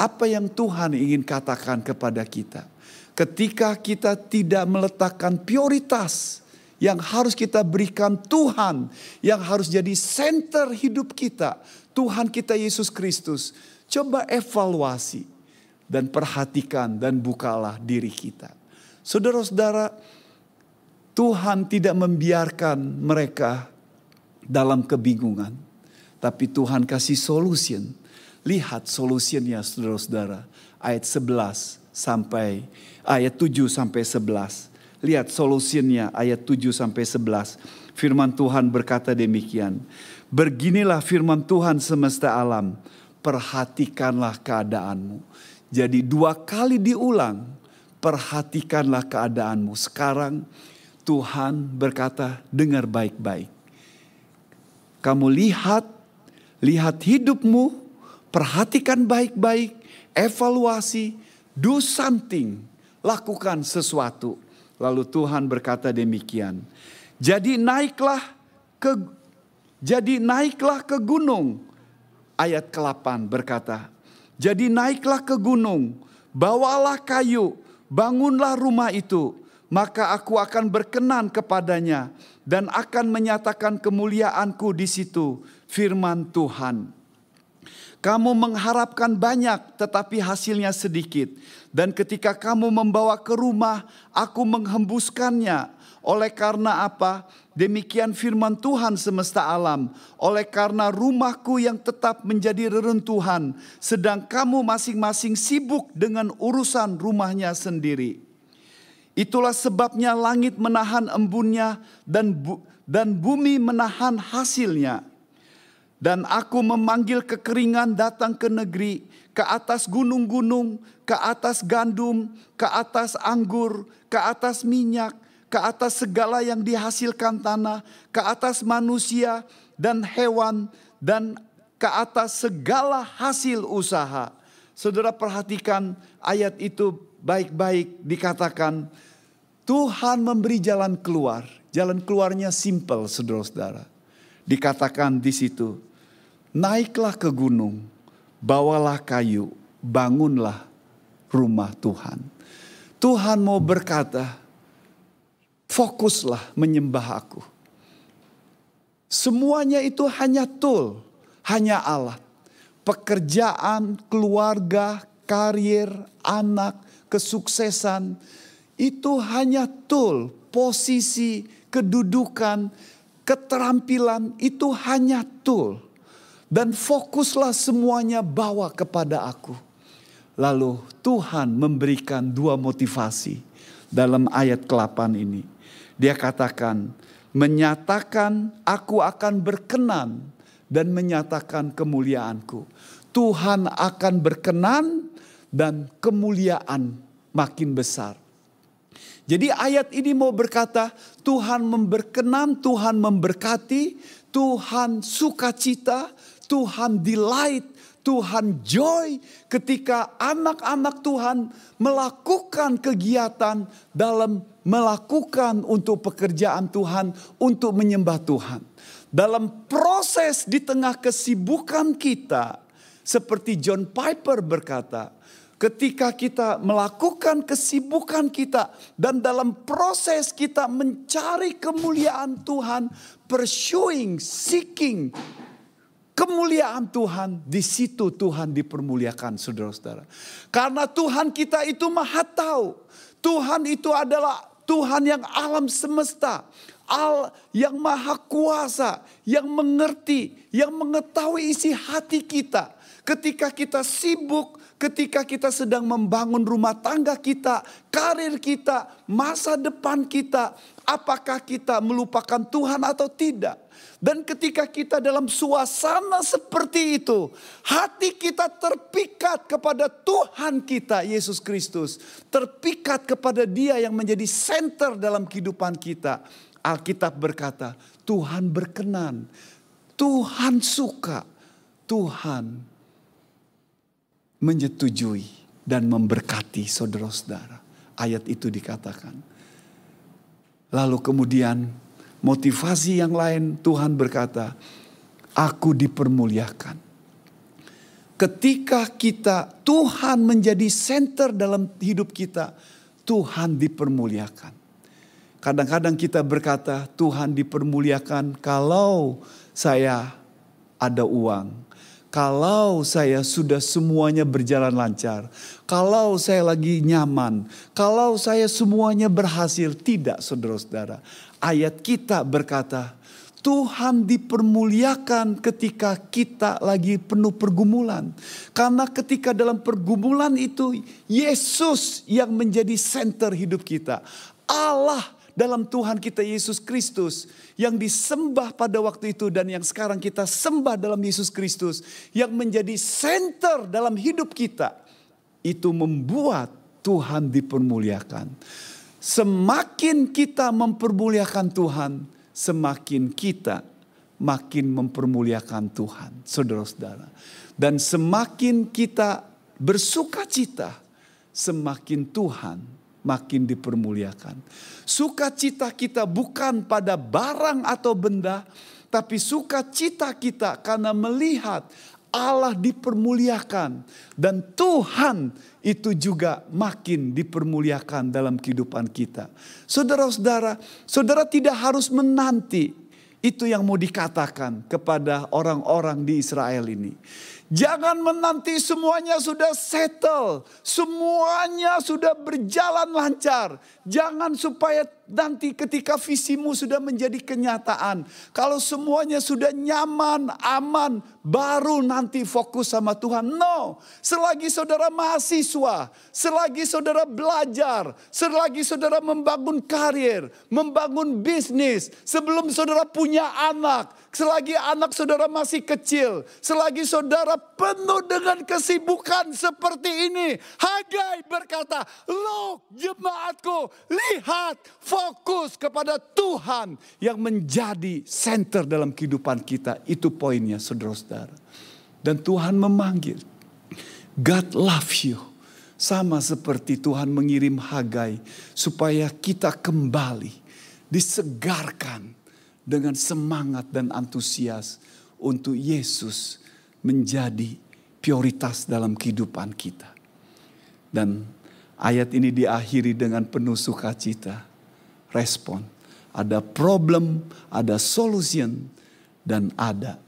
apa yang Tuhan ingin katakan kepada kita. Ketika kita tidak meletakkan prioritas yang harus kita berikan Tuhan, yang harus jadi center hidup kita, Tuhan kita Yesus Kristus. Coba evaluasi dan perhatikan dan bukalah diri kita. Saudara-saudara, Tuhan tidak membiarkan mereka dalam kebingungan, tapi Tuhan kasih solution. Lihat solusinya saudara-saudara, ayat 11 sampai ayat 7 sampai 11. Lihat solusinya ayat 7 sampai 11. Firman Tuhan berkata demikian. Beginilah firman Tuhan semesta alam. Perhatikanlah keadaanmu. Jadi dua kali diulang. Perhatikanlah keadaanmu. Sekarang Tuhan berkata dengar baik-baik. Kamu lihat, lihat hidupmu, perhatikan baik-baik, evaluasi, do something, lakukan sesuatu. Lalu Tuhan berkata demikian. Jadi naiklah ke jadi naiklah ke gunung. Ayat ke-8 berkata, "Jadi naiklah ke gunung, bawalah kayu, bangunlah rumah itu, maka aku akan berkenan kepadanya dan akan menyatakan kemuliaanku di situ." Firman Tuhan. Kamu mengharapkan banyak tetapi hasilnya sedikit. Dan ketika kamu membawa ke rumah, aku menghembuskannya. Oleh karena apa? Demikian firman Tuhan semesta alam. Oleh karena rumahku yang tetap menjadi reruntuhan. Sedang kamu masing-masing sibuk dengan urusan rumahnya sendiri. Itulah sebabnya langit menahan embunnya dan bu dan bumi menahan hasilnya dan aku memanggil kekeringan datang ke negeri, ke atas gunung-gunung, ke atas gandum, ke atas anggur, ke atas minyak, ke atas segala yang dihasilkan tanah, ke atas manusia dan hewan, dan ke atas segala hasil usaha. Saudara perhatikan ayat itu baik-baik dikatakan Tuhan memberi jalan keluar. Jalan keluarnya simple saudara-saudara. Dikatakan di situ Naiklah ke gunung, bawalah kayu, bangunlah rumah Tuhan. Tuhan mau berkata, fokuslah menyembah aku. Semuanya itu hanya tool, hanya alat. Pekerjaan, keluarga, karir, anak, kesuksesan, itu hanya tool, posisi, kedudukan, keterampilan, itu hanya tool dan fokuslah semuanya bawa kepada aku. Lalu Tuhan memberikan dua motivasi dalam ayat ke-8 ini. Dia katakan, menyatakan aku akan berkenan dan menyatakan kemuliaanku. Tuhan akan berkenan dan kemuliaan makin besar. Jadi ayat ini mau berkata Tuhan memberkenan, Tuhan memberkati, Tuhan sukacita, Tuhan delight, Tuhan joy ketika anak-anak Tuhan melakukan kegiatan dalam melakukan untuk pekerjaan Tuhan, untuk menyembah Tuhan. Dalam proses di tengah kesibukan kita, seperti John Piper berkata, ketika kita melakukan kesibukan kita dan dalam proses kita mencari kemuliaan Tuhan, pursuing, seeking kemuliaan Tuhan, di situ Tuhan dipermuliakan saudara-saudara. Karena Tuhan kita itu maha tahu. Tuhan itu adalah Tuhan yang alam semesta. Al yang maha kuasa, yang mengerti, yang mengetahui isi hati kita. Ketika kita sibuk, ketika kita sedang membangun rumah tangga kita, karir kita, masa depan kita, apakah kita melupakan Tuhan atau tidak? Dan ketika kita dalam suasana seperti itu, hati kita terpikat kepada Tuhan kita Yesus Kristus, terpikat kepada Dia yang menjadi center dalam kehidupan kita. Alkitab berkata, Tuhan berkenan, Tuhan suka, Tuhan menyetujui dan memberkati saudara-saudara. Ayat itu dikatakan. Lalu kemudian motivasi yang lain Tuhan berkata, aku dipermuliakan. Ketika kita Tuhan menjadi center dalam hidup kita, Tuhan dipermuliakan. Kadang-kadang kita berkata, Tuhan dipermuliakan kalau saya ada uang. Kalau saya sudah semuanya berjalan lancar. Kalau saya lagi nyaman. Kalau saya semuanya berhasil. Tidak saudara-saudara. Ayat kita berkata, Tuhan dipermuliakan ketika kita lagi penuh pergumulan. Karena ketika dalam pergumulan itu Yesus yang menjadi center hidup kita. Allah dalam Tuhan kita Yesus Kristus yang disembah pada waktu itu dan yang sekarang kita sembah dalam Yesus Kristus yang menjadi center dalam hidup kita itu membuat Tuhan dipermuliakan. Semakin kita mempermuliakan Tuhan, semakin kita makin mempermuliakan Tuhan, saudara-saudara. Dan semakin kita bersuka cita, semakin Tuhan makin dipermuliakan. Sukacita kita bukan pada barang atau benda, tapi sukacita kita karena melihat Allah dipermuliakan dan Tuhan itu juga makin dipermuliakan dalam kehidupan kita. Saudara-saudara, saudara tidak harus menanti itu yang mau dikatakan kepada orang-orang di Israel ini. Jangan menanti semuanya sudah settle, semuanya sudah berjalan lancar. Jangan supaya nanti ketika visimu sudah menjadi kenyataan. Kalau semuanya sudah nyaman, aman, baru nanti fokus sama Tuhan. No, selagi saudara mahasiswa, selagi saudara belajar, selagi saudara membangun karir, membangun bisnis, sebelum saudara punya anak, selagi anak saudara masih kecil, selagi saudara penuh dengan kesibukan seperti ini. Hagai berkata, Look jemaatku, lihat fokus kepada Tuhan yang menjadi center dalam kehidupan kita. Itu poinnya saudara-saudara. Dan Tuhan memanggil, God love you. Sama seperti Tuhan mengirim Hagai supaya kita kembali disegarkan dengan semangat dan antusias untuk Yesus menjadi prioritas dalam kehidupan kita. Dan ayat ini diakhiri dengan penuh sukacita. Respon. Ada problem, ada solution, dan ada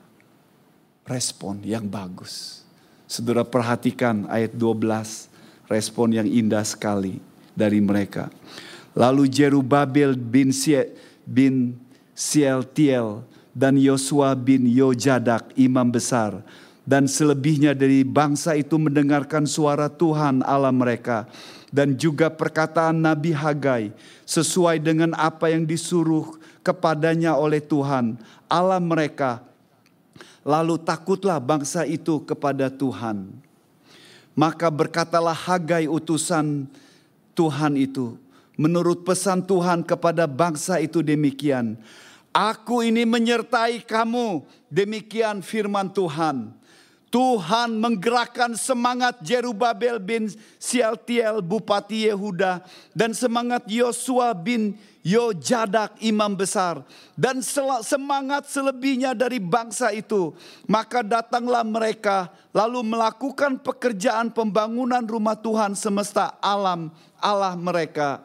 respon yang bagus. Saudara perhatikan ayat 12, respon yang indah sekali dari mereka. Lalu Jerubabel bin, bin Sieltiel dan Yosua bin Yojadak imam besar dan selebihnya dari bangsa itu mendengarkan suara Tuhan Allah mereka dan juga perkataan Nabi Hagai sesuai dengan apa yang disuruh kepadanya oleh Tuhan Allah mereka lalu takutlah bangsa itu kepada Tuhan maka berkatalah Hagai utusan Tuhan itu menurut pesan Tuhan kepada bangsa itu demikian Aku ini menyertai kamu. Demikian firman Tuhan. Tuhan menggerakkan semangat Jerubabel bin Sialtiel Bupati Yehuda dan semangat Yosua bin Yojadak imam besar. Dan semangat selebihnya dari bangsa itu. Maka datanglah mereka lalu melakukan pekerjaan pembangunan rumah Tuhan semesta alam Allah mereka.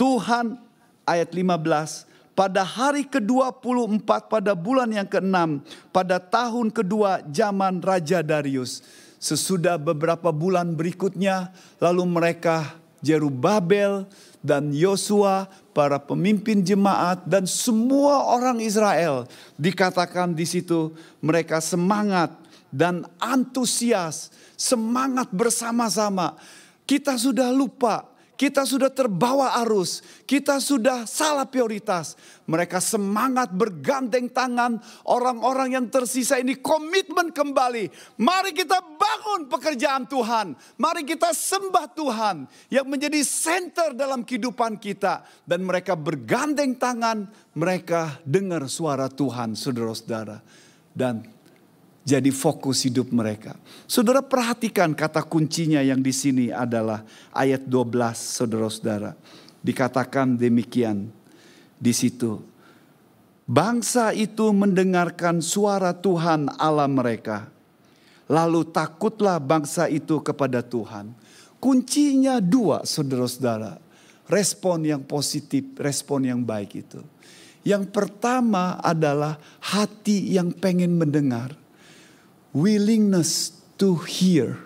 Tuhan ayat 15 pada hari ke-24 pada bulan yang ke-6 pada tahun kedua zaman Raja Darius. Sesudah beberapa bulan berikutnya lalu mereka Jerubabel dan Yosua para pemimpin jemaat dan semua orang Israel dikatakan di situ mereka semangat dan antusias, semangat bersama-sama. Kita sudah lupa kita sudah terbawa arus, kita sudah salah prioritas. Mereka semangat bergandeng tangan, orang-orang yang tersisa ini komitmen kembali. Mari kita bangun pekerjaan Tuhan, mari kita sembah Tuhan yang menjadi center dalam kehidupan kita. Dan mereka bergandeng tangan, mereka dengar suara Tuhan, saudara-saudara. Dan jadi fokus hidup mereka. Saudara perhatikan kata kuncinya yang di sini adalah ayat 12 saudara-saudara. Dikatakan demikian di situ. Bangsa itu mendengarkan suara Tuhan Allah mereka. Lalu takutlah bangsa itu kepada Tuhan. Kuncinya dua saudara-saudara. respon yang positif, respon yang baik itu. Yang pertama adalah hati yang pengen mendengar. Willingness to hear,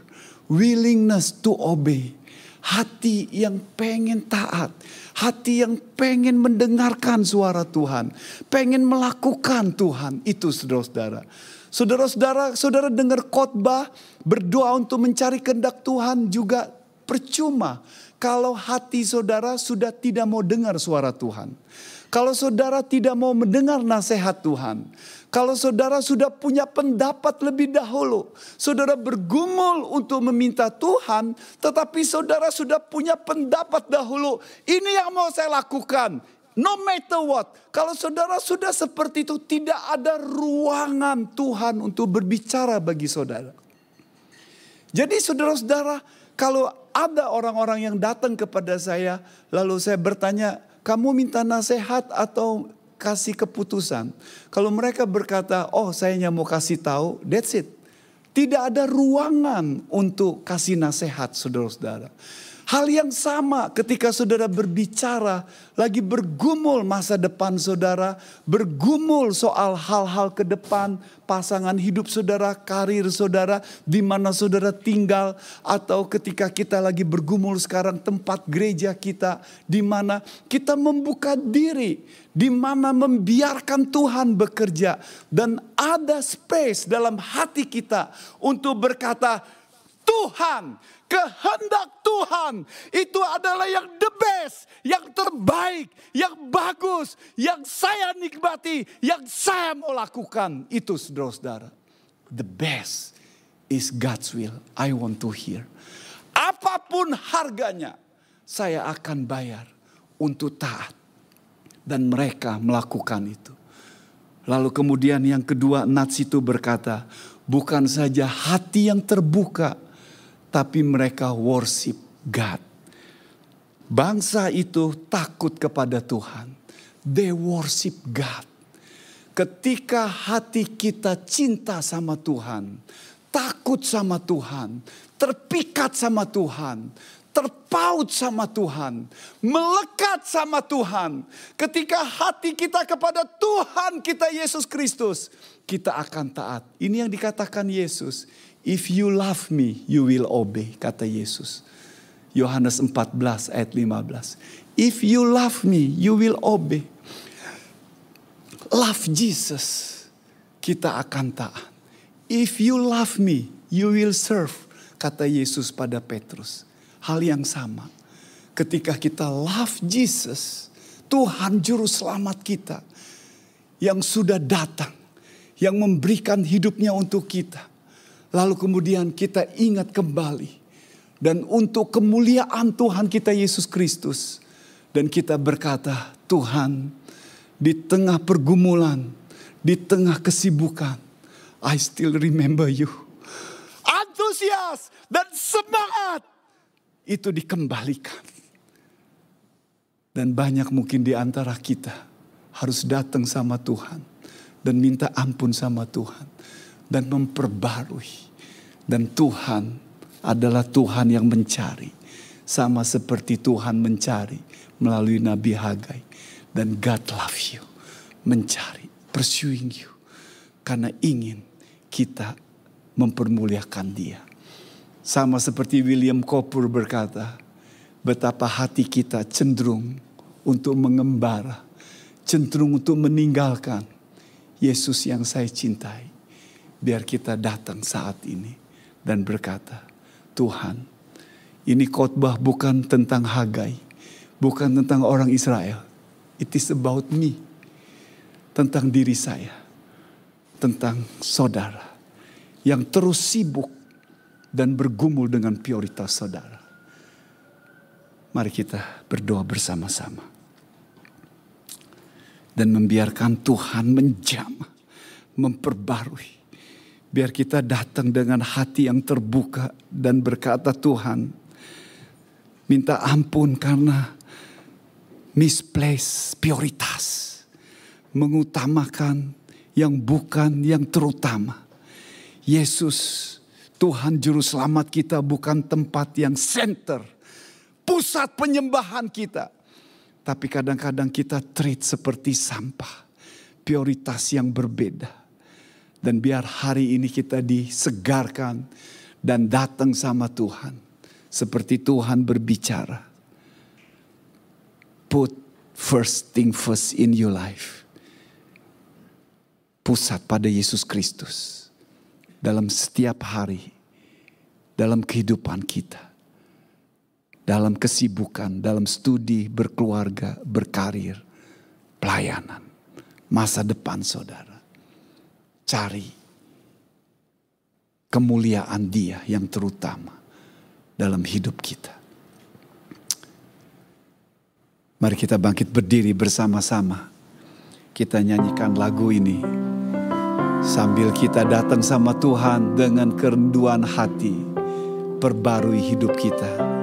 willingness to obey. Hati yang pengen taat, hati yang pengen mendengarkan suara Tuhan, pengen melakukan Tuhan. Itu saudara-saudara. Saudara-saudara, saudara dengar khotbah, berdoa untuk mencari kehendak Tuhan juga percuma kalau hati saudara sudah tidak mau dengar suara Tuhan. Kalau saudara tidak mau mendengar nasihat Tuhan, kalau saudara sudah punya pendapat lebih dahulu, saudara bergumul untuk meminta Tuhan, tetapi saudara sudah punya pendapat dahulu, ini yang mau saya lakukan. No matter what, kalau saudara sudah seperti itu, tidak ada ruangan Tuhan untuk berbicara bagi saudara. Jadi saudara-saudara, kalau ada orang-orang yang datang kepada saya, lalu saya bertanya, kamu minta nasihat atau kasih keputusan? Kalau mereka berkata, oh saya hanya mau kasih tahu, that's it. Tidak ada ruangan untuk kasih nasihat saudara-saudara. Hal yang sama ketika saudara berbicara, lagi bergumul masa depan saudara, bergumul soal hal-hal ke depan, pasangan hidup saudara, karir saudara, di mana saudara tinggal, atau ketika kita lagi bergumul sekarang tempat gereja kita, di mana kita membuka diri, di mana membiarkan Tuhan bekerja, dan ada space dalam hati kita untuk berkata, Tuhan, kehendak Tuhan itu adalah yang the best, yang terbaik, yang bagus, yang saya nikmati, yang saya mau lakukan. Itu saudara-saudara. The best is God's will. I want to hear. Apa pun harganya, saya akan bayar untuk taat. Dan mereka melakukan itu. Lalu kemudian yang kedua Nats itu berkata, bukan saja hati yang terbuka, tapi mereka worship God. Bangsa itu takut kepada Tuhan. They worship God. Ketika hati kita cinta sama Tuhan, takut sama Tuhan, terpikat sama Tuhan, terpaut sama Tuhan, melekat sama Tuhan. Ketika hati kita kepada Tuhan kita Yesus Kristus, kita akan taat. Ini yang dikatakan Yesus. If you love me, you will obey, kata Yesus. Yohanes 14 ayat 15. If you love me, you will obey. Love Jesus, kita akan taat. If you love me, you will serve, kata Yesus pada Petrus. Hal yang sama. Ketika kita love Jesus, Tuhan juru selamat kita yang sudah datang, yang memberikan hidupnya untuk kita Lalu kemudian kita ingat kembali. Dan untuk kemuliaan Tuhan kita Yesus Kristus. Dan kita berkata, Tuhan di tengah pergumulan, di tengah kesibukan, I still remember you. Antusias dan semangat itu dikembalikan. Dan banyak mungkin di antara kita harus datang sama Tuhan dan minta ampun sama Tuhan dan memperbarui. Dan Tuhan adalah Tuhan yang mencari. Sama seperti Tuhan mencari melalui Nabi Hagai. Dan God love you. Mencari, pursuing you. Karena ingin kita mempermuliakan dia. Sama seperti William Cooper berkata, betapa hati kita cenderung untuk mengembara, cenderung untuk meninggalkan Yesus yang saya cintai biar kita datang saat ini dan berkata, Tuhan, ini khotbah bukan tentang Hagai, bukan tentang orang Israel. It is about me. Tentang diri saya. Tentang saudara. Yang terus sibuk dan bergumul dengan prioritas saudara. Mari kita berdoa bersama-sama. Dan membiarkan Tuhan menjamah, memperbarui Biar kita datang dengan hati yang terbuka dan berkata Tuhan, minta ampun karena misplace prioritas. Mengutamakan yang bukan yang terutama. Yesus Tuhan Juru Selamat kita bukan tempat yang center. pusat penyembahan kita. Tapi kadang-kadang kita treat seperti sampah. Prioritas yang berbeda. Dan biar hari ini kita disegarkan dan datang sama Tuhan. Seperti Tuhan berbicara. Put first thing first in your life. Pusat pada Yesus Kristus. Dalam setiap hari. Dalam kehidupan kita dalam kesibukan, dalam studi, berkeluarga, berkarir, pelayanan, masa depan saudara. Cari kemuliaan Dia yang terutama dalam hidup kita. Mari kita bangkit berdiri bersama-sama. Kita nyanyikan lagu ini sambil kita datang sama Tuhan dengan kerenduan hati, perbarui hidup kita